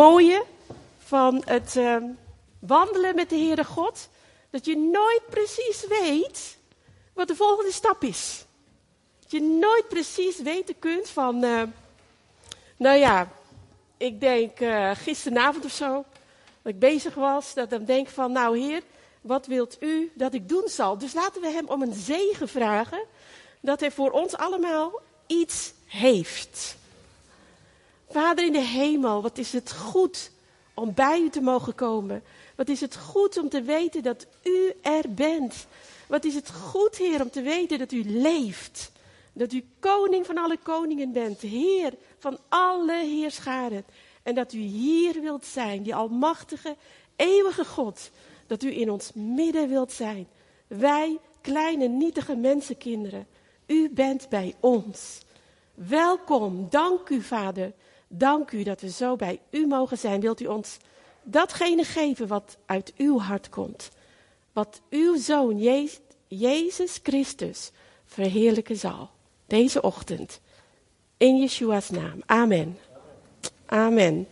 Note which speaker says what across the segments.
Speaker 1: mooie van het ehm, wandelen met de Heere God. Dat je nooit precies weet wat de volgende stap is. Dat je nooit precies weten kunt van, uh, nou ja, ik denk uh, gisteravond of zo, dat ik bezig was, dat ik denk van, nou Heer, wat wilt u dat ik doen zal? Dus laten we hem om een zegen vragen, dat hij voor ons allemaal iets heeft. Vader in de hemel, wat is het goed om bij u te mogen komen. Wat is het goed om te weten dat u er bent. Wat is het goed, Heer, om te weten dat u leeft. Dat u koning van alle koningen bent, Heer van alle heerscharen. En dat u hier wilt zijn, die almachtige, eeuwige God. Dat u in ons midden wilt zijn. Wij, kleine, nietige mensenkinderen. U bent bij ons. Welkom, dank u, Vader. Dank u dat we zo bij u mogen zijn. Wilt u ons datgene geven wat uit uw hart komt? Wat uw zoon Jezus Christus verheerlijken zal. Deze ochtend. In Yeshua's naam. Amen. Amen.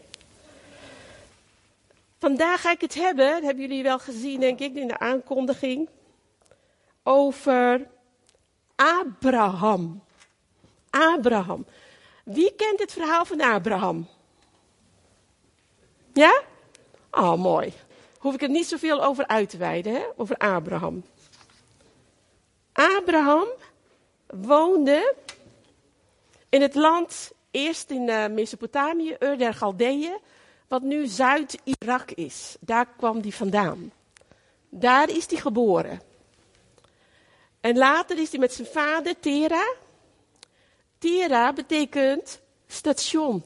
Speaker 1: Vandaag ga ik het hebben, dat hebben jullie wel gezien denk ik in de aankondiging, over Abraham. Abraham. Wie kent het verhaal van Abraham? Ja? Oh, mooi. Hoef ik er niet zoveel over uit te wijden, hè? over Abraham. Abraham woonde in het land, eerst in uh, Mesopotamië, Ur der Galdeeën, wat nu Zuid-Irak is. Daar kwam hij vandaan. Daar is hij geboren. En later is hij met zijn vader, Tera, Tera betekent station.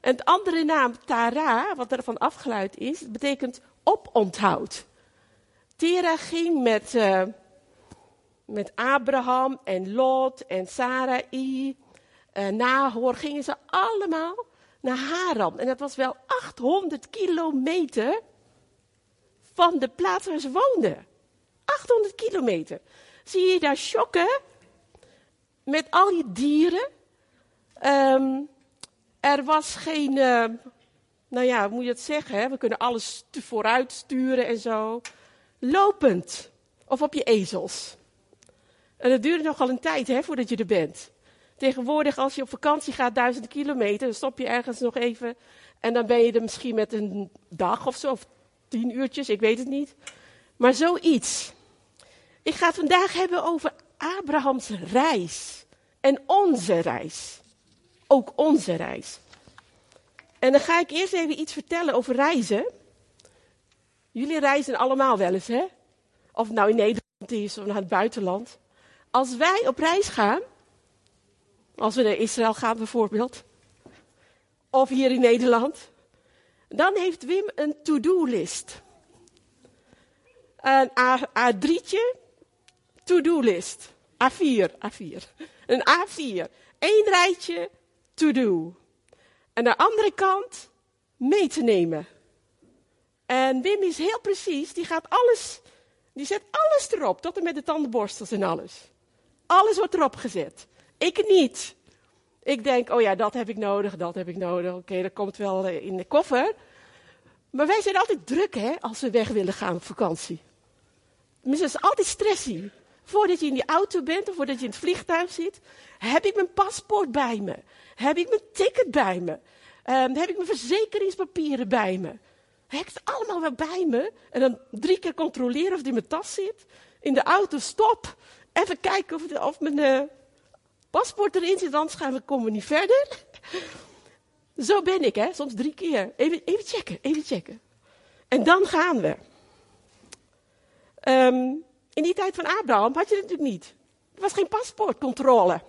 Speaker 1: En het andere naam Tara, wat ervan afgeleid is, betekent oponthoud. Tera ging met, uh, met Abraham en Lot en Sarai, uh, Nahor, gingen ze allemaal naar Haran. En dat was wel 800 kilometer van de plaats waar ze woonden. 800 kilometer. Zie je daar schokken? Met al die dieren. Um, er was geen, uh, nou ja, hoe moet je het zeggen? Hè? We kunnen alles vooruit sturen en zo. Lopend. Of op je ezels. En dat duurt nogal een tijd hè, voordat je er bent. Tegenwoordig, als je op vakantie gaat, duizend kilometer, dan stop je ergens nog even. En dan ben je er misschien met een dag of zo, of tien uurtjes, ik weet het niet. Maar zoiets. Ik ga het vandaag hebben over Abrahams reis. En onze reis. Ook onze reis. En dan ga ik eerst even iets vertellen over reizen. Jullie reizen allemaal wel eens, hè? Of nou in Nederland is of naar het buitenland. Als wij op reis gaan, als we naar Israël gaan bijvoorbeeld, of hier in Nederland, dan heeft Wim een to-do-list. Een A, 3tje to-do-list. A4, A4. Een A4. Eén rijtje to do. En de andere kant mee te nemen. En Wim is heel precies, die gaat alles, die zet alles erop, tot en met de tandenborstels en alles. Alles wordt erop gezet. Ik niet. Ik denk, oh ja, dat heb ik nodig, dat heb ik nodig. Oké, dat komt wel eh, in de koffer. Maar wij zijn altijd druk, hè, als we weg willen gaan op vakantie. Het is altijd stressy. Voordat je in die auto bent of voordat je in het vliegtuig zit, heb ik mijn paspoort bij me? Heb ik mijn ticket bij me? Um, heb ik mijn verzekeringspapieren bij me? Heb ik het allemaal wel bij me? En dan drie keer controleren of het in mijn tas zit. In de auto, stop. Even kijken of, of mijn uh, paspoort erin zit, anders gaan we, komen we niet verder. Zo ben ik, hè, soms drie keer. Even, even checken, even checken. En dan gaan we. Um, in die tijd van Abraham had je het natuurlijk niet. Er was geen paspoortcontrole.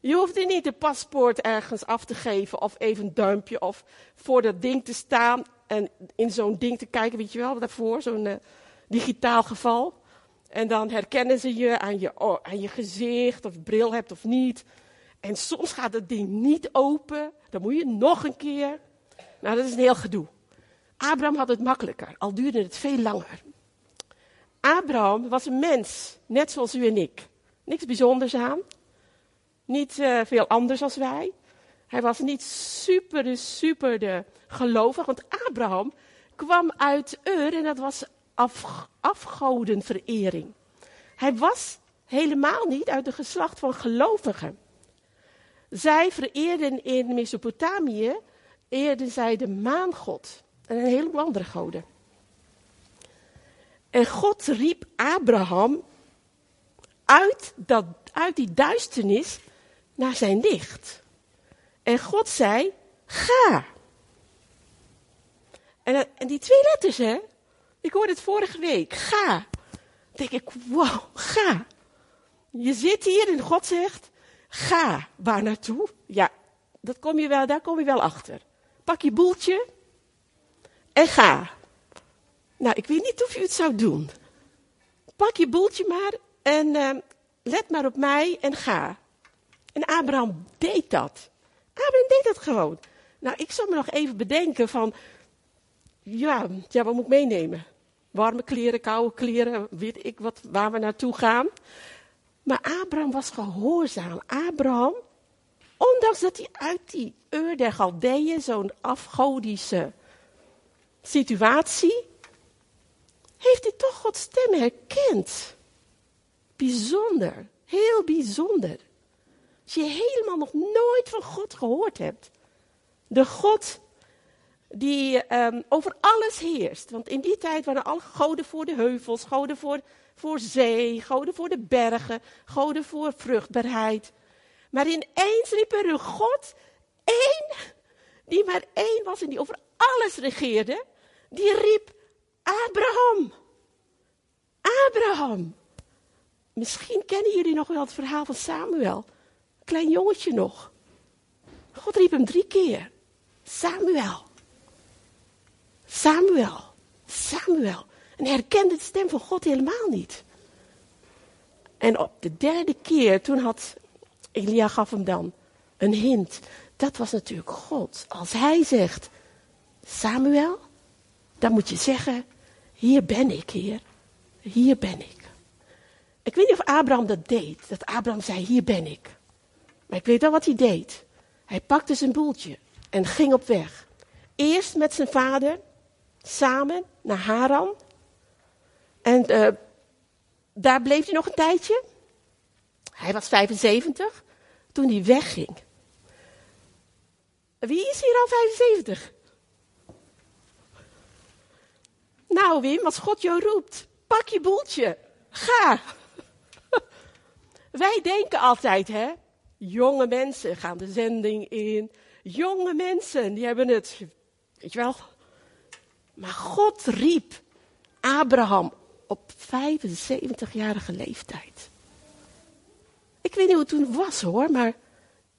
Speaker 1: Je hoefde niet een paspoort ergens af te geven of even een duimpje of voor dat ding te staan en in zo'n ding te kijken, weet je wel, daarvoor, zo'n uh, digitaal geval. En dan herkennen ze je aan, je oh, je gezicht, of je bril hebt of niet. En soms gaat het ding niet open, dan moet je nog een keer. Nou, dat is een heel gedoe. Abraham had het makkelijker, al duurde het veel langer. Abraham was een mens, net zoals u en ik. Niks bijzonders aan. Niet uh, veel anders als wij. Hij was niet super, super de gelovig, want Abraham kwam uit Ur en dat was af, afgodenverering. Hij was helemaal niet uit de geslacht van gelovigen. Zij vereerden in Mesopotamië, eerden zij de maangod en een heleboel andere goden. En God riep Abraham uit, dat, uit die duisternis naar zijn licht. En God zei, ga. En, en die twee letters, hè? Ik hoorde het vorige week, ga. Dan denk ik, wow, ga. Je zit hier en God zegt, ga. Waar naartoe? Ja, dat kom je wel, daar kom je wel achter. Pak je boeltje en ga. Nou, ik weet niet of u het zou doen. Pak je boeltje maar en uh, let maar op mij en ga. En Abraham deed dat. Abraham deed dat gewoon. Nou, ik zal me nog even bedenken van, ja, ja wat moet ik meenemen? Warme kleren, koude kleren, weet ik wat, waar we naartoe gaan. Maar Abraham was gehoorzaam. Abraham, ondanks dat hij uit die Ur der Galdeeën, zo'n afgodische situatie, heeft hij toch Gods stem herkend. Bijzonder, heel bijzonder. Als je helemaal nog nooit van God gehoord hebt. De God die um, over alles heerst. Want in die tijd waren alle goden voor de heuvels, goden voor, voor zee, goden voor de bergen, goden voor vruchtbaarheid. Maar ineens riep er een God, één, die maar één was en die over alles regeerde, die riep Abraham. Abraham. Misschien kennen jullie nog wel het verhaal van Samuel. Klein jongetje nog. God riep hem drie keer. Samuel. Samuel. Samuel. En hij herkende de stem van God helemaal niet. En op de derde keer, toen had Elia gaf hem dan een hint. Dat was natuurlijk God. Als hij zegt, Samuel, dan moet je zeggen, hier ben ik, Heer. Hier ben ik. Ik weet niet of Abraham dat deed. Dat Abraham zei, hier ben ik. Maar ik weet wel wat hij deed. Hij pakte zijn boeltje en ging op weg. Eerst met zijn vader, samen naar Haran. En uh, daar bleef hij nog een tijdje. Hij was 75 toen hij wegging. Wie is hier al 75? Nou Wim, als God jou roept, pak je boeltje, ga. Wij denken altijd, hè, jonge mensen gaan de zending in. Jonge mensen, die hebben het, weet je wel. Maar God riep Abraham op 75-jarige leeftijd. Ik weet niet hoe het toen was hoor, maar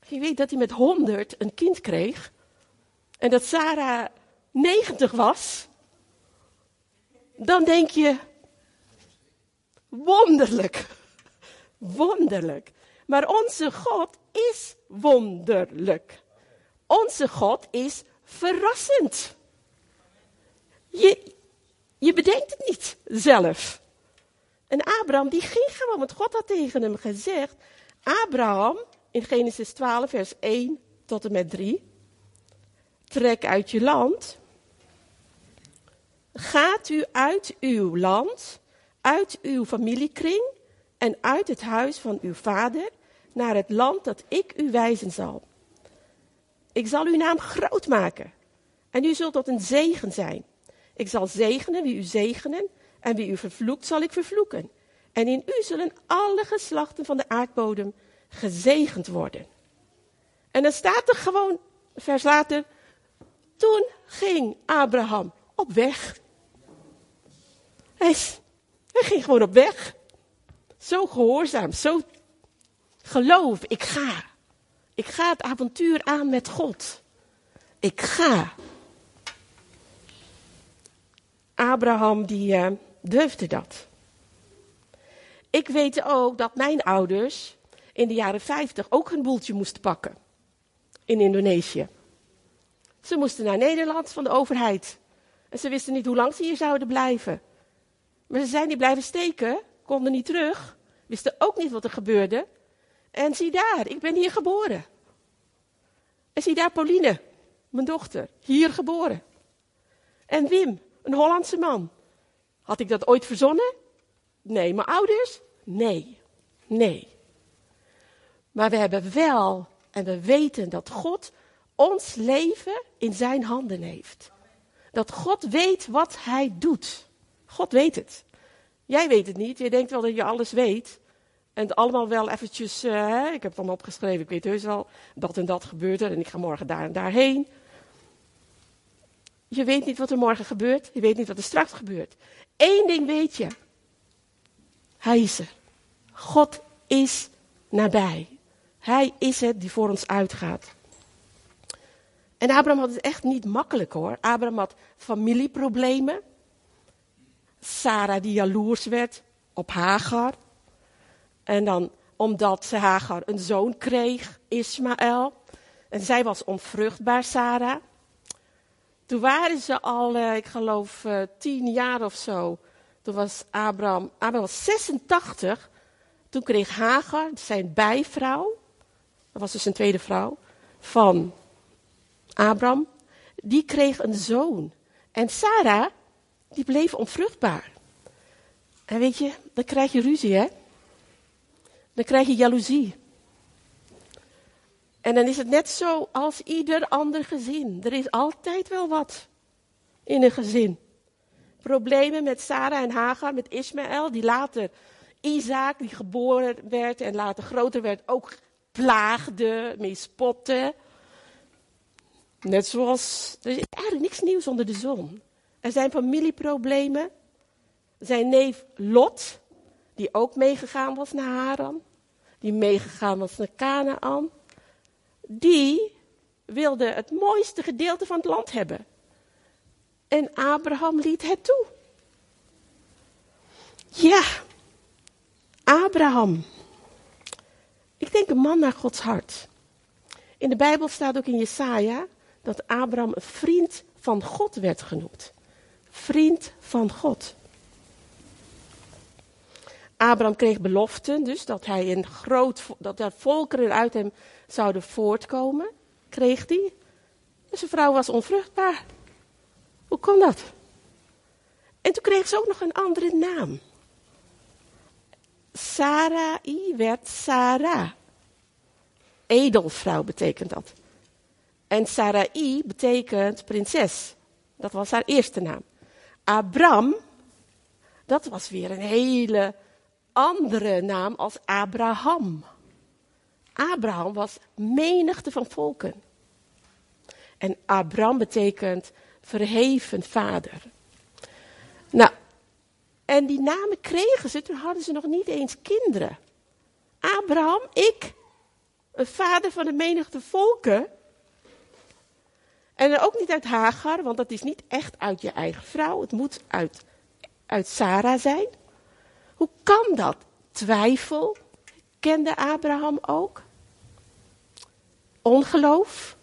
Speaker 1: je weet dat hij met 100 een kind kreeg. En dat Sarah 90 was. Dan denk je, wonderlijk. Wonderlijk. Maar onze God is wonderlijk. Onze God is verrassend. Je, je bedenkt het niet zelf. En Abraham die ging gewoon, want God had tegen hem gezegd, Abraham, in Genesis 12, vers 1 tot en met 3, trek uit je land, gaat u uit uw land, uit uw familiekring en uit het huis van uw vader naar het land dat ik u wijzen zal. Ik zal uw naam groot maken en u zult tot een zegen zijn. Ik zal zegenen wie u zegenen en wie u vervloekt zal ik vervloeken. En in u zullen alle geslachten van de aardbodem gezegend worden. En dan staat er gewoon, vers later, toen ging Abraham op weg. Hij, ging gewoon op weg. Zo gehoorzaam, zo geloof, ik ga. Ik ga het avontuur aan met God. Ik ga. Abraham die uh, durfde dat. Ik weet ook dat mijn ouders in de jaren 50 ook een boeltje moesten pakken. In Indonesië. Ze moesten naar Nederland van de overheid. En ze wisten niet hoe lang ze hier zouden blijven. Maar ze zijn niet blijven steken, konden niet terug, wisten ook niet wat er gebeurde. En zie daar, ik ben hier geboren. En zie daar Pauline, mijn dochter, hier geboren. En Wim, een Hollandse man. Had ik dat ooit verzonnen? Nee. Mijn ouders? Nee. Nee. Maar we hebben wel en we weten dat God ons leven in zijn handen heeft. Dat God weet wat hij doet. God weet het. Jij weet het niet. Je denkt wel dat je alles weet. En het allemaal wel eventjes, uh, ik heb het allemaal opgeschreven, ik weet heus wel, dat en dat gebeurt er en ik ga morgen daar en daarheen. Je weet niet wat er morgen gebeurt, je weet niet wat er straks gebeurt. Eén ding weet je. Hij is er. God is nabij. Hij is het die voor ons uitgaat. En Abraham had het echt niet makkelijk hoor. Abraham had familieproblemen. Sarah die jaloers werd op Hagar. En dan omdat ze Hagar een zoon kreeg, Ismaël. En zij was onvruchtbaar, Sarah. Toen waren ze al, eh, ik geloof, uh, tien jaar of zo. Toen was Abraham, Abraham was 86. Toen kreeg Hagar, zijn bijvrouw, dat was dus een tweede vrouw, van Abraham, die kreeg een zoon. En Sarah, die bleef onvruchtbaar. En weet je, dan krijg je ruzie, hè? Dan krijg je jaloezie. En dan is het net zo als ieder ander gezin. Er is altijd wel wat in een gezin. Problemen met Sarah en Hagar, met Ismaël, die later Isaac, die geboren werd en later groter werd, ook plaagde, mee spotte. Net zoals, er is eigenlijk niks nieuws onder de zon. Er zijn familieproblemen. Zijn neef Lot, die ook meegegaan was naar Haran, die meegegaan was naar Canaan, die wilde het mooiste gedeelte van het land hebben. En Abraham liet het toe. Ja, Abraham. Ik denk een man naar Gods hart. In de Bijbel staat ook in Jesaja dat Abraham een vriend van God werd genoemd. Vriend van God. Abraham kreeg beloften, dus dat hij een groot, dat er volkeren uit hem zouden voortkomen, kreeg hij. Dus zijn vrouw was onvruchtbaar. Hoe kon dat? En toen kreeg ze ook nog een andere naam. Sarai werd Sarah. Edelvrouw betekent dat. En Sarai betekent prinses. Dat was haar eerste naam. Abram, dat was weer een hele andere naam als Abraham. Abraham was menigte van volken. En Abram betekent verheven vader. Nou, en die namen kregen ze, toen hadden ze nog niet eens kinderen. Abraham, ik, een vader van de menigte volken. En ook niet uit Hagar, want dat is niet echt uit je eigen vrouw. Het moet uit, uit Sarah zijn. Hoe kan dat? Twijfel kende Abraham ook. Ongeloof.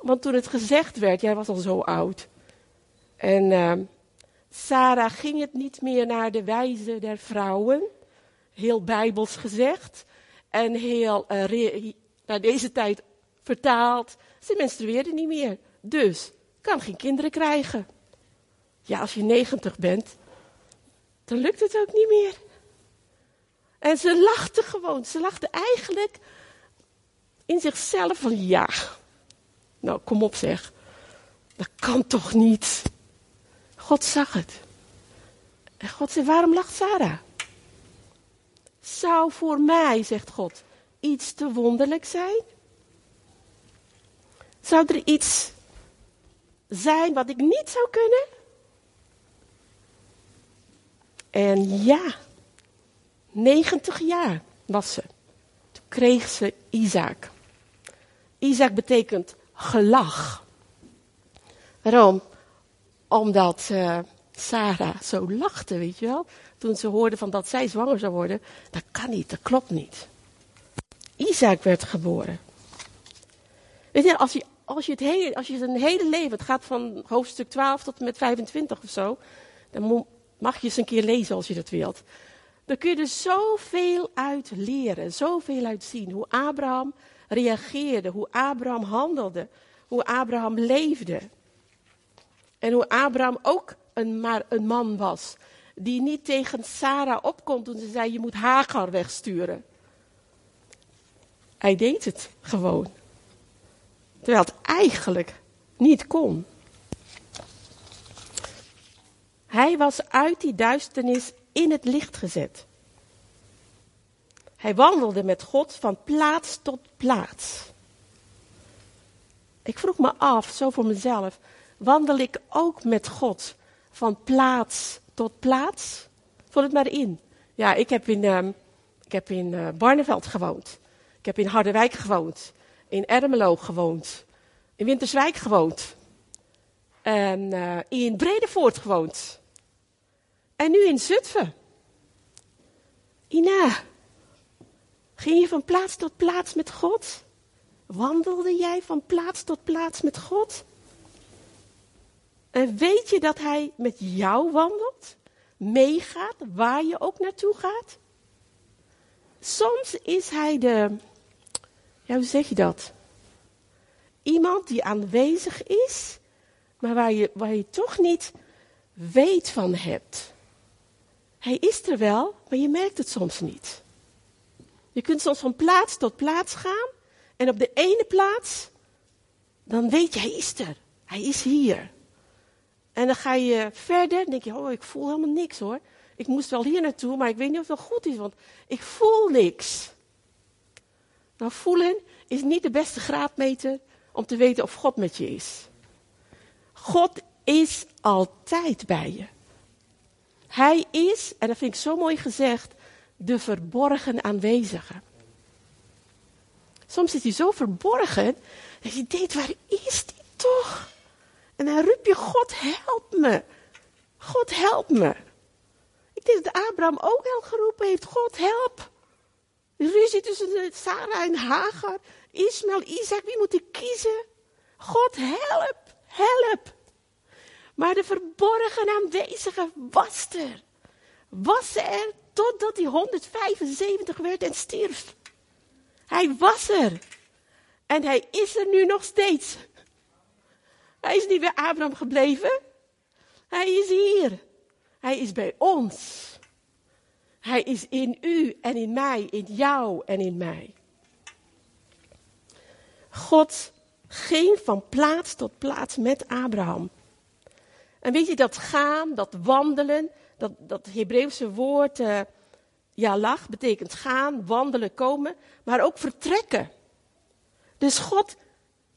Speaker 1: Want toen het gezegd werd, jij was al zo oud. En uh, Sarah ging het niet meer naar de wijze der vrouwen. Heel bijbels gezegd. En heel uh, naar deze tijd vertaald. Ze menstrueerde niet meer. Dus kan geen kinderen krijgen. Ja, als je 90 bent, dan lukt het ook niet meer. En ze lachte gewoon. Ze lachte eigenlijk in zichzelf van ja. Nou, kom op zeg. Dat kan toch niet? God zag het. En God zei, waarom lacht Sarah? Zou voor mij, zegt God, iets te wonderlijk zijn? Zou er iets zijn wat ik niet zou kunnen? En ja, 90 jaar was ze. Toen kreeg ze Isaac. Isaac betekent gelach. Waarom? Omdat uh, Sarah zo lachte, weet je wel. Toen ze hoorde van dat zij zwanger zou worden. Dat kan niet, dat klopt niet. Isaac werd geboren. Weet je, als je, als je, het, hele, als je een hele leven, het gaat van hoofdstuk 12 tot en met 25 of zo. Dan mag je eens een keer lezen als je dat wilt. Dan kun je er zoveel uit leren, zoveel uit zien. Hoe Abraham reageerde, hoe Abraham handelde, hoe Abraham leefde. En hoe Abraham ook een, maar een man was, die niet tegen Sarah opkomt toen ze zei, je moet Hagar wegsturen. Hij deed het gewoon. Terwijl het eigenlijk niet kon. Hij was uit die duisternis in het licht gezet. Hij wandelde met God van plaats tot plaats. Ik vroeg me af, zo voor mezelf, wandel ik ook met God van plaats tot plaats? Vul het maar in. Ja, ik heb in, uh, ik heb in uh, Barneveld gewoond. Ik heb in Harderwijk gewoond. In Ermelo gewoond. In Winterswijk gewoond. En uh, in Bredevoort gewoond. En nu in Zutphen. Ina, ging je van plaats tot plaats met God? Wandelde jij van plaats tot plaats met God? En weet je dat Hij met jou wandelt? Meegaat, waar je ook naartoe gaat? Soms is Hij de, ja, hoe zeg je dat? Iemand die aanwezig is, maar waar je, waar je toch niet weet van hebt. Hij is er wel, maar je merkt het soms niet. Je kunt soms van plaats tot plaats gaan en op de ene plaats, dan weet je, hij is er. Hij is hier. En dan ga je verder, denk je, oh, ik voel helemaal niks hoor. Ik moest wel hier naartoe, maar ik weet niet of het wel goed is, want ik voel niks. Nou, voelen is niet de beste graadmeter om te weten of God met je is. God is altijd bij je. Hij is, en dat vind ik zo mooi gezegd, de verborgen aanwezige. Soms is hij zo verborgen dat je denkt, waar is die toch? En dan roep je, God help me. God help me. Ik denk dat Abraham ook wel geroepen heeft, God help. Ruzie tussen Sarah en Hagar, Ismaël, Isaac, wie moet ik kiezen? God help, help. Maar de verborgen aanwezige was er. Was er totdat hij 175 werd en stierf. Hij was er. En hij is er nu nog steeds. Hij is niet bij Abraham gebleven. Hij is hier. Hij is bij ons. Hij is in u en in mij, in jou en in mij. God ging van plaats tot plaats met Abraham. En weet je, dat gaan, dat wandelen, dat, dat Hebreeuwse woord uh, ja, lag, betekent gaan, wandelen, komen, maar ook vertrekken. Dus God,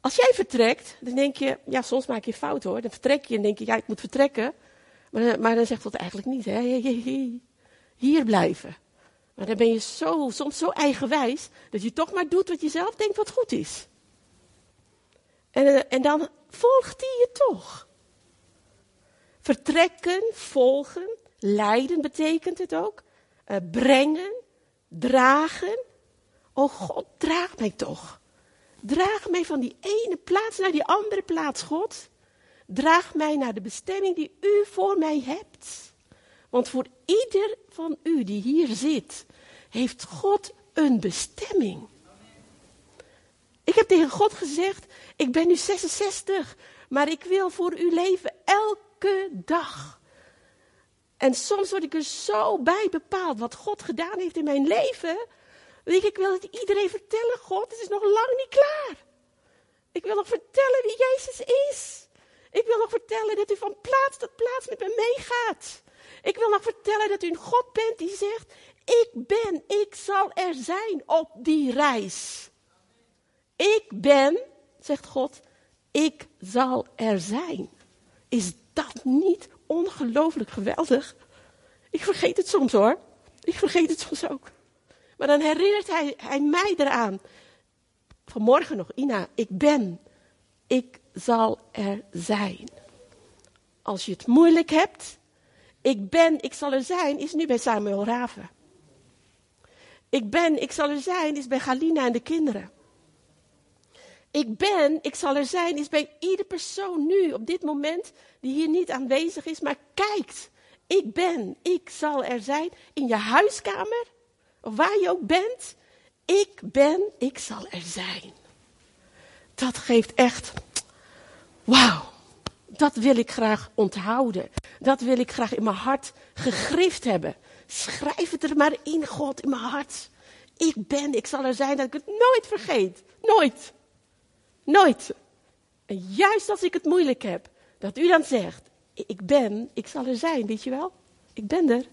Speaker 1: als jij vertrekt, dan denk je, ja, soms maak je fout hoor. Dan vertrek je en denk je, ja, ik moet vertrekken. Maar, maar dan zegt God eigenlijk niet, hè, hier blijven. Maar dan ben je zo, soms zo eigenwijs, dat je toch maar doet wat je zelf denkt wat goed is. En, eh, en dan volgt hij je toch. Vertrekken, volgen, leiden betekent het ook. Uh, brengen, dragen. Oh God, draag mij toch. Draag mij van die ene plaats naar die andere plaats, God. Draag mij naar de bestemming die u voor mij hebt. Want voor ieder van u die hier zit, heeft God een bestemming. Ik heb tegen God gezegd, ik ben nu 66, maar ik wil voor u leven elke dag. En soms word ik er zo bij bepaald wat God gedaan heeft in mijn leven. Weet ik, ik wil het iedereen vertellen, God, het is nog lang niet klaar. Ik wil nog vertellen wie Jezus is. Ik wil nog vertellen dat u van plaats tot plaats met me meegaat. Ik wil nog vertellen dat u een God bent die zegt, ik ben, ik zal er zijn op die reis. Ik ben, zegt God, ik zal er zijn. Is dat niet ongelooflijk geweldig? Ik vergeet het soms hoor. Ik vergeet het soms ook. Maar dan herinnert hij, hij mij eraan. Vanmorgen nog, Ina, ik ben. Ik zal er zijn. Als je het moeilijk hebt, ik ben, ik zal er zijn, is nu bij Samuel Raven. Ik ben, ik zal er zijn, is bij Galina en de kinderen. Ik ben, ik zal er zijn, is bij ieder persoon nu, op dit moment, die hier niet aanwezig is, maar kijkt. Ik ben, ik zal er zijn, in je huiskamer, of waar je ook bent. Ik ben, ik zal er zijn. Dat geeft echt, wauw, dat wil ik graag onthouden. Dat wil ik graag in mijn hart gegrift hebben. Schrijf het er maar in, God, in mijn hart. Ik ben, ik zal er zijn dat ik het nooit vergeet. Nooit. Nooit. En juist als ik het moeilijk heb, dat u dan zegt, ik ben, ik zal er zijn, weet je wel? Ik ben er.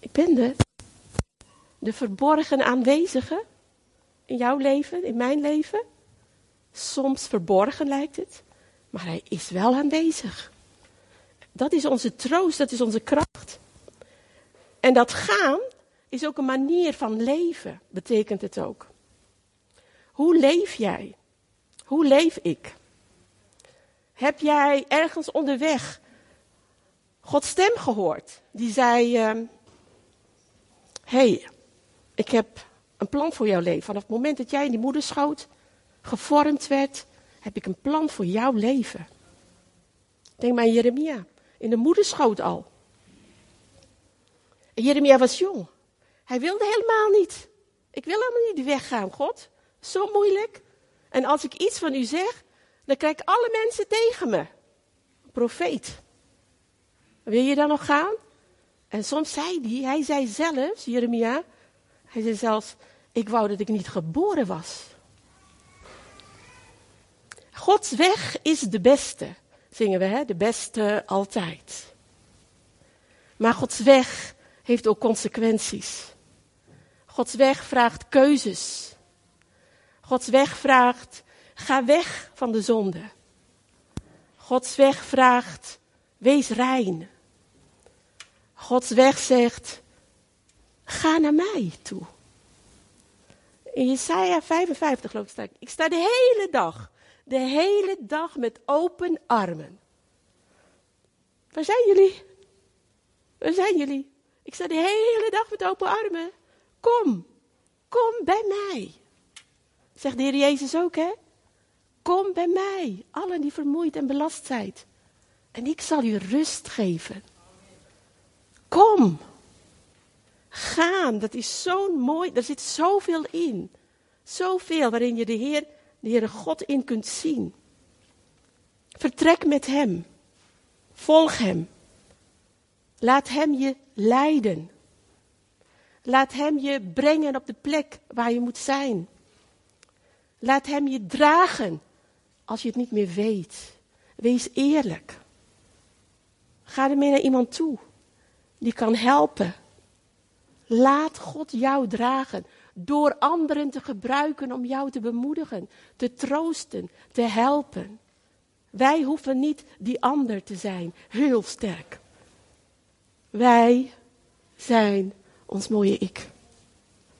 Speaker 1: Ik ben er. De verborgen aanwezige in jouw leven, in mijn leven. Soms verborgen lijkt het, maar hij is wel aanwezig. Dat is onze troost, dat is onze kracht. En dat gaan is ook een manier van leven, betekent het ook. Hoe leef jij? Hoe leef ik? Heb jij ergens onderweg Gods stem gehoord? Die zei: uh, hey, ik heb een plan voor jouw leven. Vanaf het moment dat jij in die moederschoot gevormd werd, heb ik een plan voor jouw leven. Denk maar aan Jeremia, in de moederschoot al. Jeremia was jong. Hij wilde helemaal niet. Ik wil helemaal niet weggaan, God. Zo moeilijk. En als ik iets van u zeg, dan krijg ik alle mensen tegen me. Profeet. Wil je dan nog gaan? En soms zei hij, hij zei zelfs, Jeremia, hij zei zelfs, ik wou dat ik niet geboren was. Gods weg is de beste, zingen we, hè? de beste altijd. Maar Gods weg heeft ook consequenties. Gods weg vraagt keuzes. Gods weg vraagt, ga weg van de zonde. Gods weg vraagt, wees rein. Gods weg zegt, ga naar mij toe. In Jesaja 55 geloof ik, ik sta de hele dag, de hele dag met open armen. Waar zijn jullie? Waar zijn jullie? Ik sta de hele dag met open armen. Kom, kom bij mij. Zegt de Heer Jezus ook, hè? Kom bij mij, allen die vermoeid en belast zijn. En ik zal u rust geven. Kom. Gaan, dat is zo'n mooi, er zit zoveel in. Zoveel waarin je de Heer, de Heere God in kunt zien. Vertrek met Hem. Volg Hem. Laat Hem je leiden. Laat Hem je brengen op de plek waar je moet zijn. Laat Hem je dragen als je het niet meer weet. Wees eerlijk. Ga ermee naar iemand toe die kan helpen. Laat God jou dragen door anderen te gebruiken om jou te bemoedigen, te troosten, te helpen. Wij hoeven niet die ander te zijn, heel sterk. Wij zijn ons mooie ik.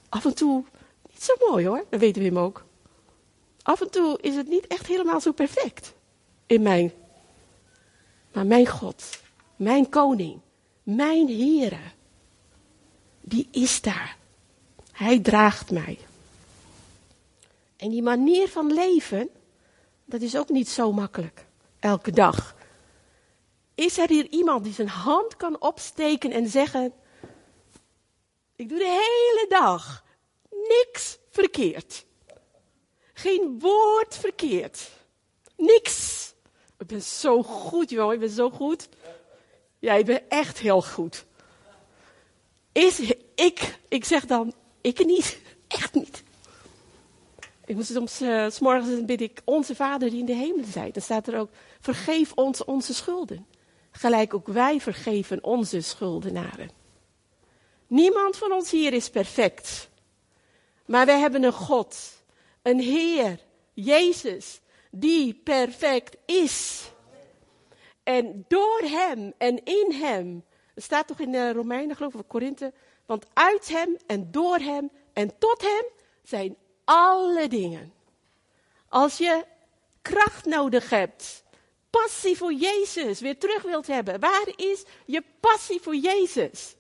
Speaker 1: Af en toe niet zo mooi hoor, dat weten we hem ook. Af en toe is het niet echt helemaal zo perfect in mij. Maar mijn God, mijn koning, mijn Heere, die is daar. Hij draagt mij. En die manier van leven, dat is ook niet zo makkelijk. Elke dag. Is er hier iemand die zijn hand kan opsteken en zeggen: Ik doe de hele dag niks verkeerd. Geen woord verkeerd. Niks. Ik ben zo goed, joh. Ik ben zo goed. Ja, ik ben echt heel goed. Is ik, ik zeg dan, ik niet. Echt niet. Ik moet soms, uh, s morgens bid ik, onze Vader die in de hemel zijt. Dan staat er ook, vergeef ons onze schulden. Gelijk ook wij vergeven onze schuldenaren. Niemand van ons hier is perfect. Maar wij hebben een God, een Heer, Jezus, die perfect is. En door Hem en in Hem, staat toch in de Romeinen, geloof ik, of Korinthe, want uit Hem en door Hem en tot Hem zijn alle dingen. Als je kracht nodig hebt, passie voor Jezus weer terug wilt hebben, waar is je passie voor Jezus?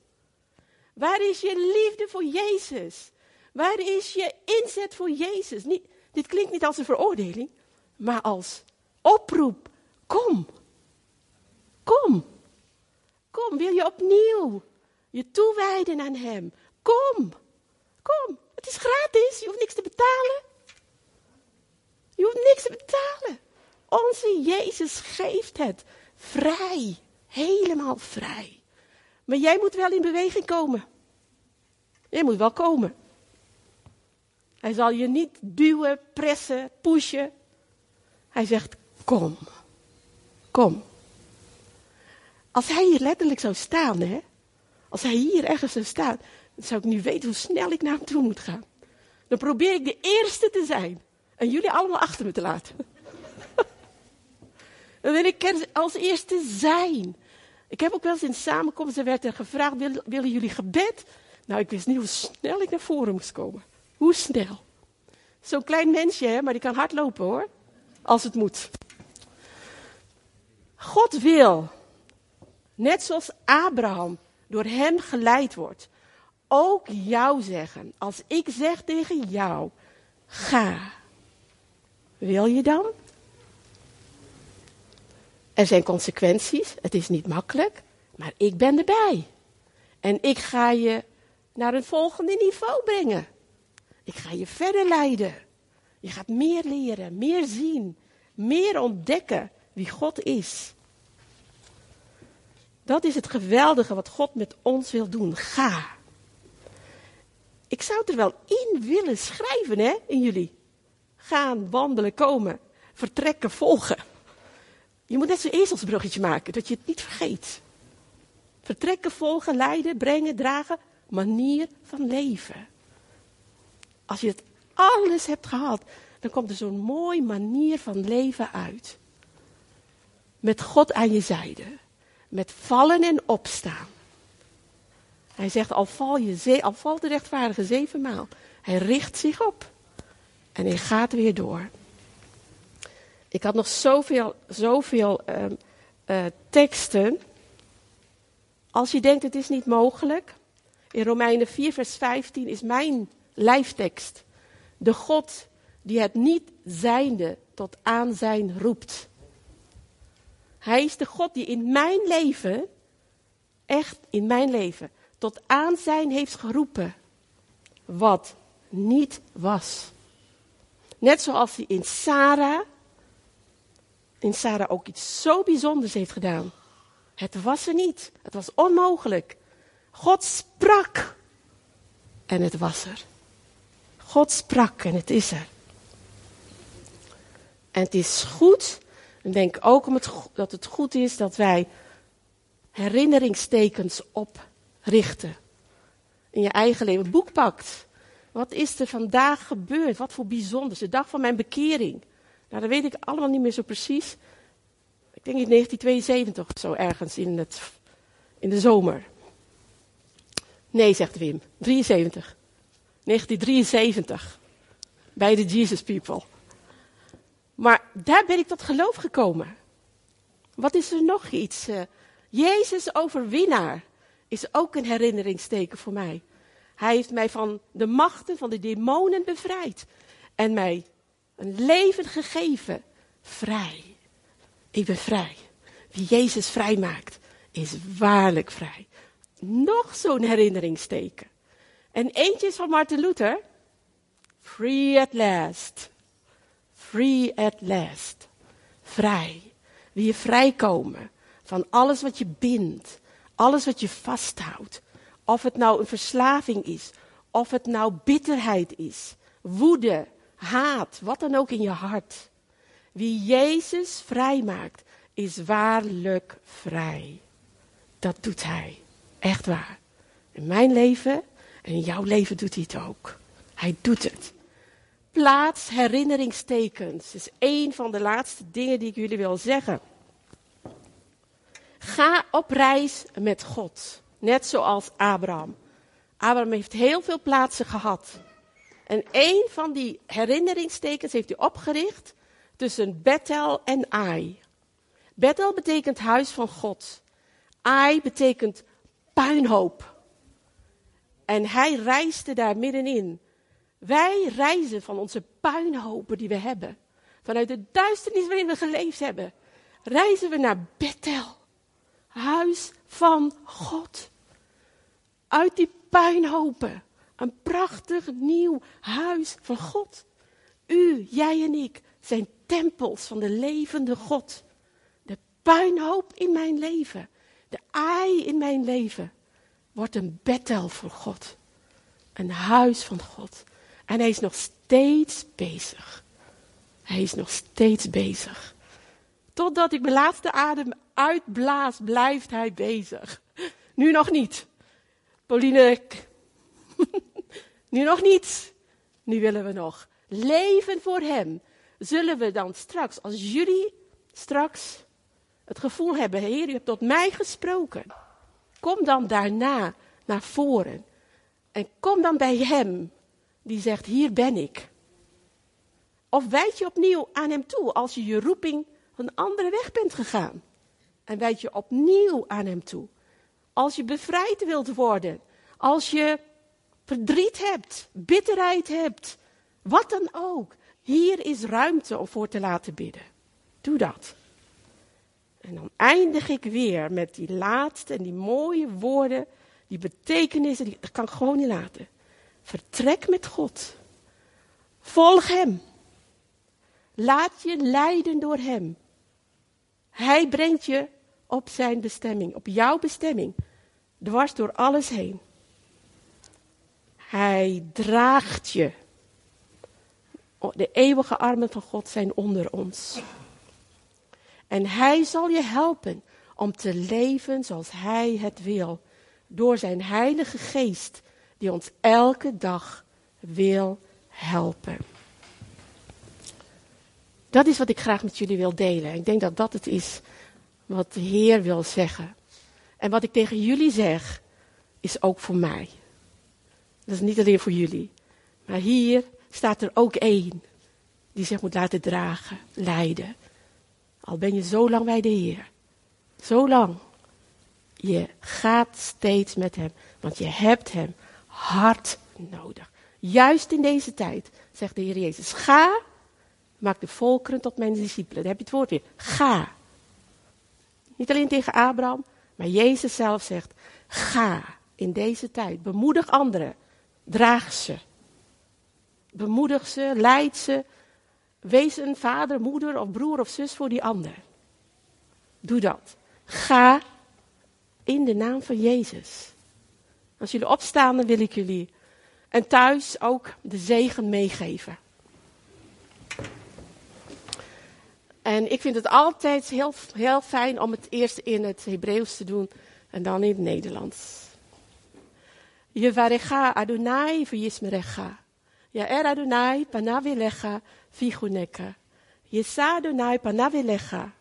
Speaker 1: Waar is je liefde voor Jezus? Waar is je inzet voor Jezus? Niet, dit klinkt niet als een veroordeling, maar als oproep. Kom. Kom. Kom, wil je opnieuw je toewijden aan Hem? Kom. Kom. Het is gratis, je hoeft niks te betalen. Je hoeft niks te betalen. Onze Jezus geeft het vrij, helemaal vrij. Maar jij moet wel in beweging komen. Jij moet wel komen. Hij zal je niet duwen, pressen, pushen. Hij zegt: Kom. Kom. Als hij hier letterlijk zou staan, hè? Als hij hier ergens zou staan, dan zou ik nu weten hoe snel ik naar hem toe moet gaan. Dan probeer ik de eerste te zijn. En jullie allemaal achter me te laten. dan wil ik als eerste zijn. Ik heb ook wel eens in samenkomsten werd er gevraagd, willen jullie gebed? Nou, ik wist niet hoe snel ik naar voren moest komen. Hoe snel? Zo'n klein mensje, hè, maar die kan hard lopen hoor. Als het moet. God wil, net zoals Abraham door hem geleid wordt, ook jou zeggen. Als ik zeg tegen jou, ga. Wil je dan? Er zijn consequenties, het is niet makkelijk, maar ik ben erbij. En ik ga je naar een volgende niveau brengen. Ik ga je verder leiden. Je gaat meer leren, meer zien, meer ontdekken wie God is. Dat is het geweldige wat God met ons wil doen. Ga. Ik zou het er wel in willen schrijven, hè, in jullie. Gaan, wandelen, komen, vertrekken, volgen. Je moet net zo'n ezelsbruggetje maken, dat je het niet vergeet. Vertrekken, volgen, leiden, brengen, dragen, manier van leven. Als je het alles hebt gehad, dan komt er zo'n mooi manier van leven uit. Met God aan je zijde. Met vallen en opstaan. Hij zegt, al, val je al valt de rechtvaardige zevenmaal. Hij richt zich op. En hij gaat weer door. Ik had nog zoveel, zoveel uh, teksten. Als je denkt, het is niet mogelijk. In Romeinen 4, vers 15 is mijn lijftekst. De God die het niet zijnde tot aanzijn roept. Hij is de God die in mijn leven, echt in mijn leven, tot aanzijn heeft geroepen. Wat niet was. Net zoals hij in Sarah, in Sarah ook iets zo bijzonders heeft gedaan. Het was er niet. Het was onmogelijk. God sprak en het was er. God sprak en het is er. En het is goed, ik denk ook om het, dat het goed is dat wij herinneringstekens oprichten. In je eigen leven. Boek pakt. Wat is er vandaag gebeurd? Wat voor bijzonders. De dag van mijn bekering. Nou, dat weet ik allemaal niet meer zo precies. Ik denk in 1972 of zo ergens in, het, in de zomer. Nee, zegt Wim. 73. 1973. Bij de Jesus People. Maar daar ben ik tot geloof gekomen. Wat is er nog iets? Uh, Jezus overwinnaar is ook een herinneringsteken voor mij. Hij heeft mij van de machten van de demonen bevrijd. En mij een leven gegeven. Vrij. Ik ben vrij. Wie Jezus vrij maakt, is waarlijk vrij. Nog zo'n herinneringsteken. En eentje is van Martin Luther. Free at last. Free at last. Vrij. Wie je vrijkomen van alles wat je bindt. Alles wat je vasthoudt. Of het nou een verslaving is. Of het nou bitterheid is. Woede. Haat. Wat dan ook in je hart. Wie Jezus vrijmaakt, is waarlijk vrij. Dat doet Hij. Echt waar. In mijn leven en in jouw leven doet Hij het ook. Hij doet het. Plaats herinneringstekens is een van de laatste dingen die ik jullie wil zeggen. Ga op reis met God, net zoals Abraham. Abraham heeft heel veel plaatsen gehad. En een van die herinneringstekens heeft hij opgericht tussen Bethel en Ai. Bethel betekent huis van God. Ai betekent puinhoop. En hij reisde daar middenin. Wij reizen van onze puinhopen die we hebben. Vanuit de duisternis waarin we geleefd hebben. Reizen we naar Bethel. Huis van God. Uit die puinhopen. Een prachtig nieuw huis van God. U, jij en ik zijn tempels van de levende God. De puinhoop in mijn leven, de aai in mijn leven, wordt een Bethel voor God. Een huis van God. En hij is nog steeds bezig. Hij is nog steeds bezig. Totdat ik mijn laatste adem uitblaas, blijft hij bezig. Nu nog niet. Pauline, nu nog niet. Nu willen we nog leven voor hem. Zullen we dan straks, als jullie straks het gevoel hebben, Heer, u hebt tot mij gesproken. Kom dan daarna naar voren. En kom dan bij hem, die zegt, hier ben ik. Of wijd je opnieuw aan hem toe als je je roeping een andere weg bent gegaan. En wijd je opnieuw aan hem toe. Als je bevrijd wilt worden. Als je verdriet hebt, bitterheid hebt. Wat dan ook. Hier is ruimte om voor te laten bidden. Doe dat. En dan eindig ik weer met die laatste en die mooie woorden, die betekenissen, die, dat kan ik gewoon niet laten. Vertrek met God. Volg Hem. Laat je leiden door Hem. Hij brengt je op zijn bestemming, op jouw bestemming, dwars door alles heen. Hij draagt je. De eeuwige armen van God zijn onder ons. En Hij zal je helpen om te leven zoals Hij het wil. Door zijn Heilige Geest, die ons elke dag wil helpen. Dat is wat ik graag met jullie wil delen. Ik denk dat dat het is wat de Heer wil zeggen. En wat ik tegen jullie zeg, is ook voor mij. Dat is niet alleen voor jullie. Maar hier staat er ook één die zich moet laten dragen, leiden. Al ben je zo lang bij de Heer. Zo lang. Je gaat steeds met Hem. Want je hebt Hem hard nodig. Juist in deze tijd, zegt de Heer Jezus. Ga, maak de volkeren tot mijn discipelen. Daar heb je het woord weer. Ga. Niet alleen tegen Abraham, maar Jezus zelf zegt: Ga in deze tijd. Bemoedig anderen. Draag ze. Bemoedig ze, leid ze, Wees een vader, moeder of broer of zus voor die ander. Doe dat. Ga in de naam van Jezus. Als jullie opstaan, dan wil ik jullie en thuis ook de zegen meegeven. En ik vind het altijd heel, heel fijn om het eerst in het Hebreeuws te doen en dan in het Nederlands. Yevarecha Adonai v'yismerecha. Ja er Adonai panavilecha viguneka. Yesa Adonai panavilecha.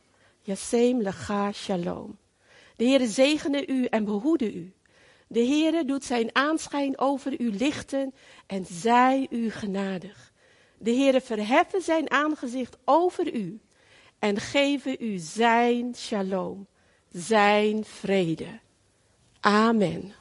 Speaker 1: Yasem lecha shalom. De Heere zegene u en behoede u. De Heere doet zijn aanschijn over u lichten en zij u genadig. De Heere verheffen zijn aangezicht over u en geven u zijn shalom, zijn vrede. Amen.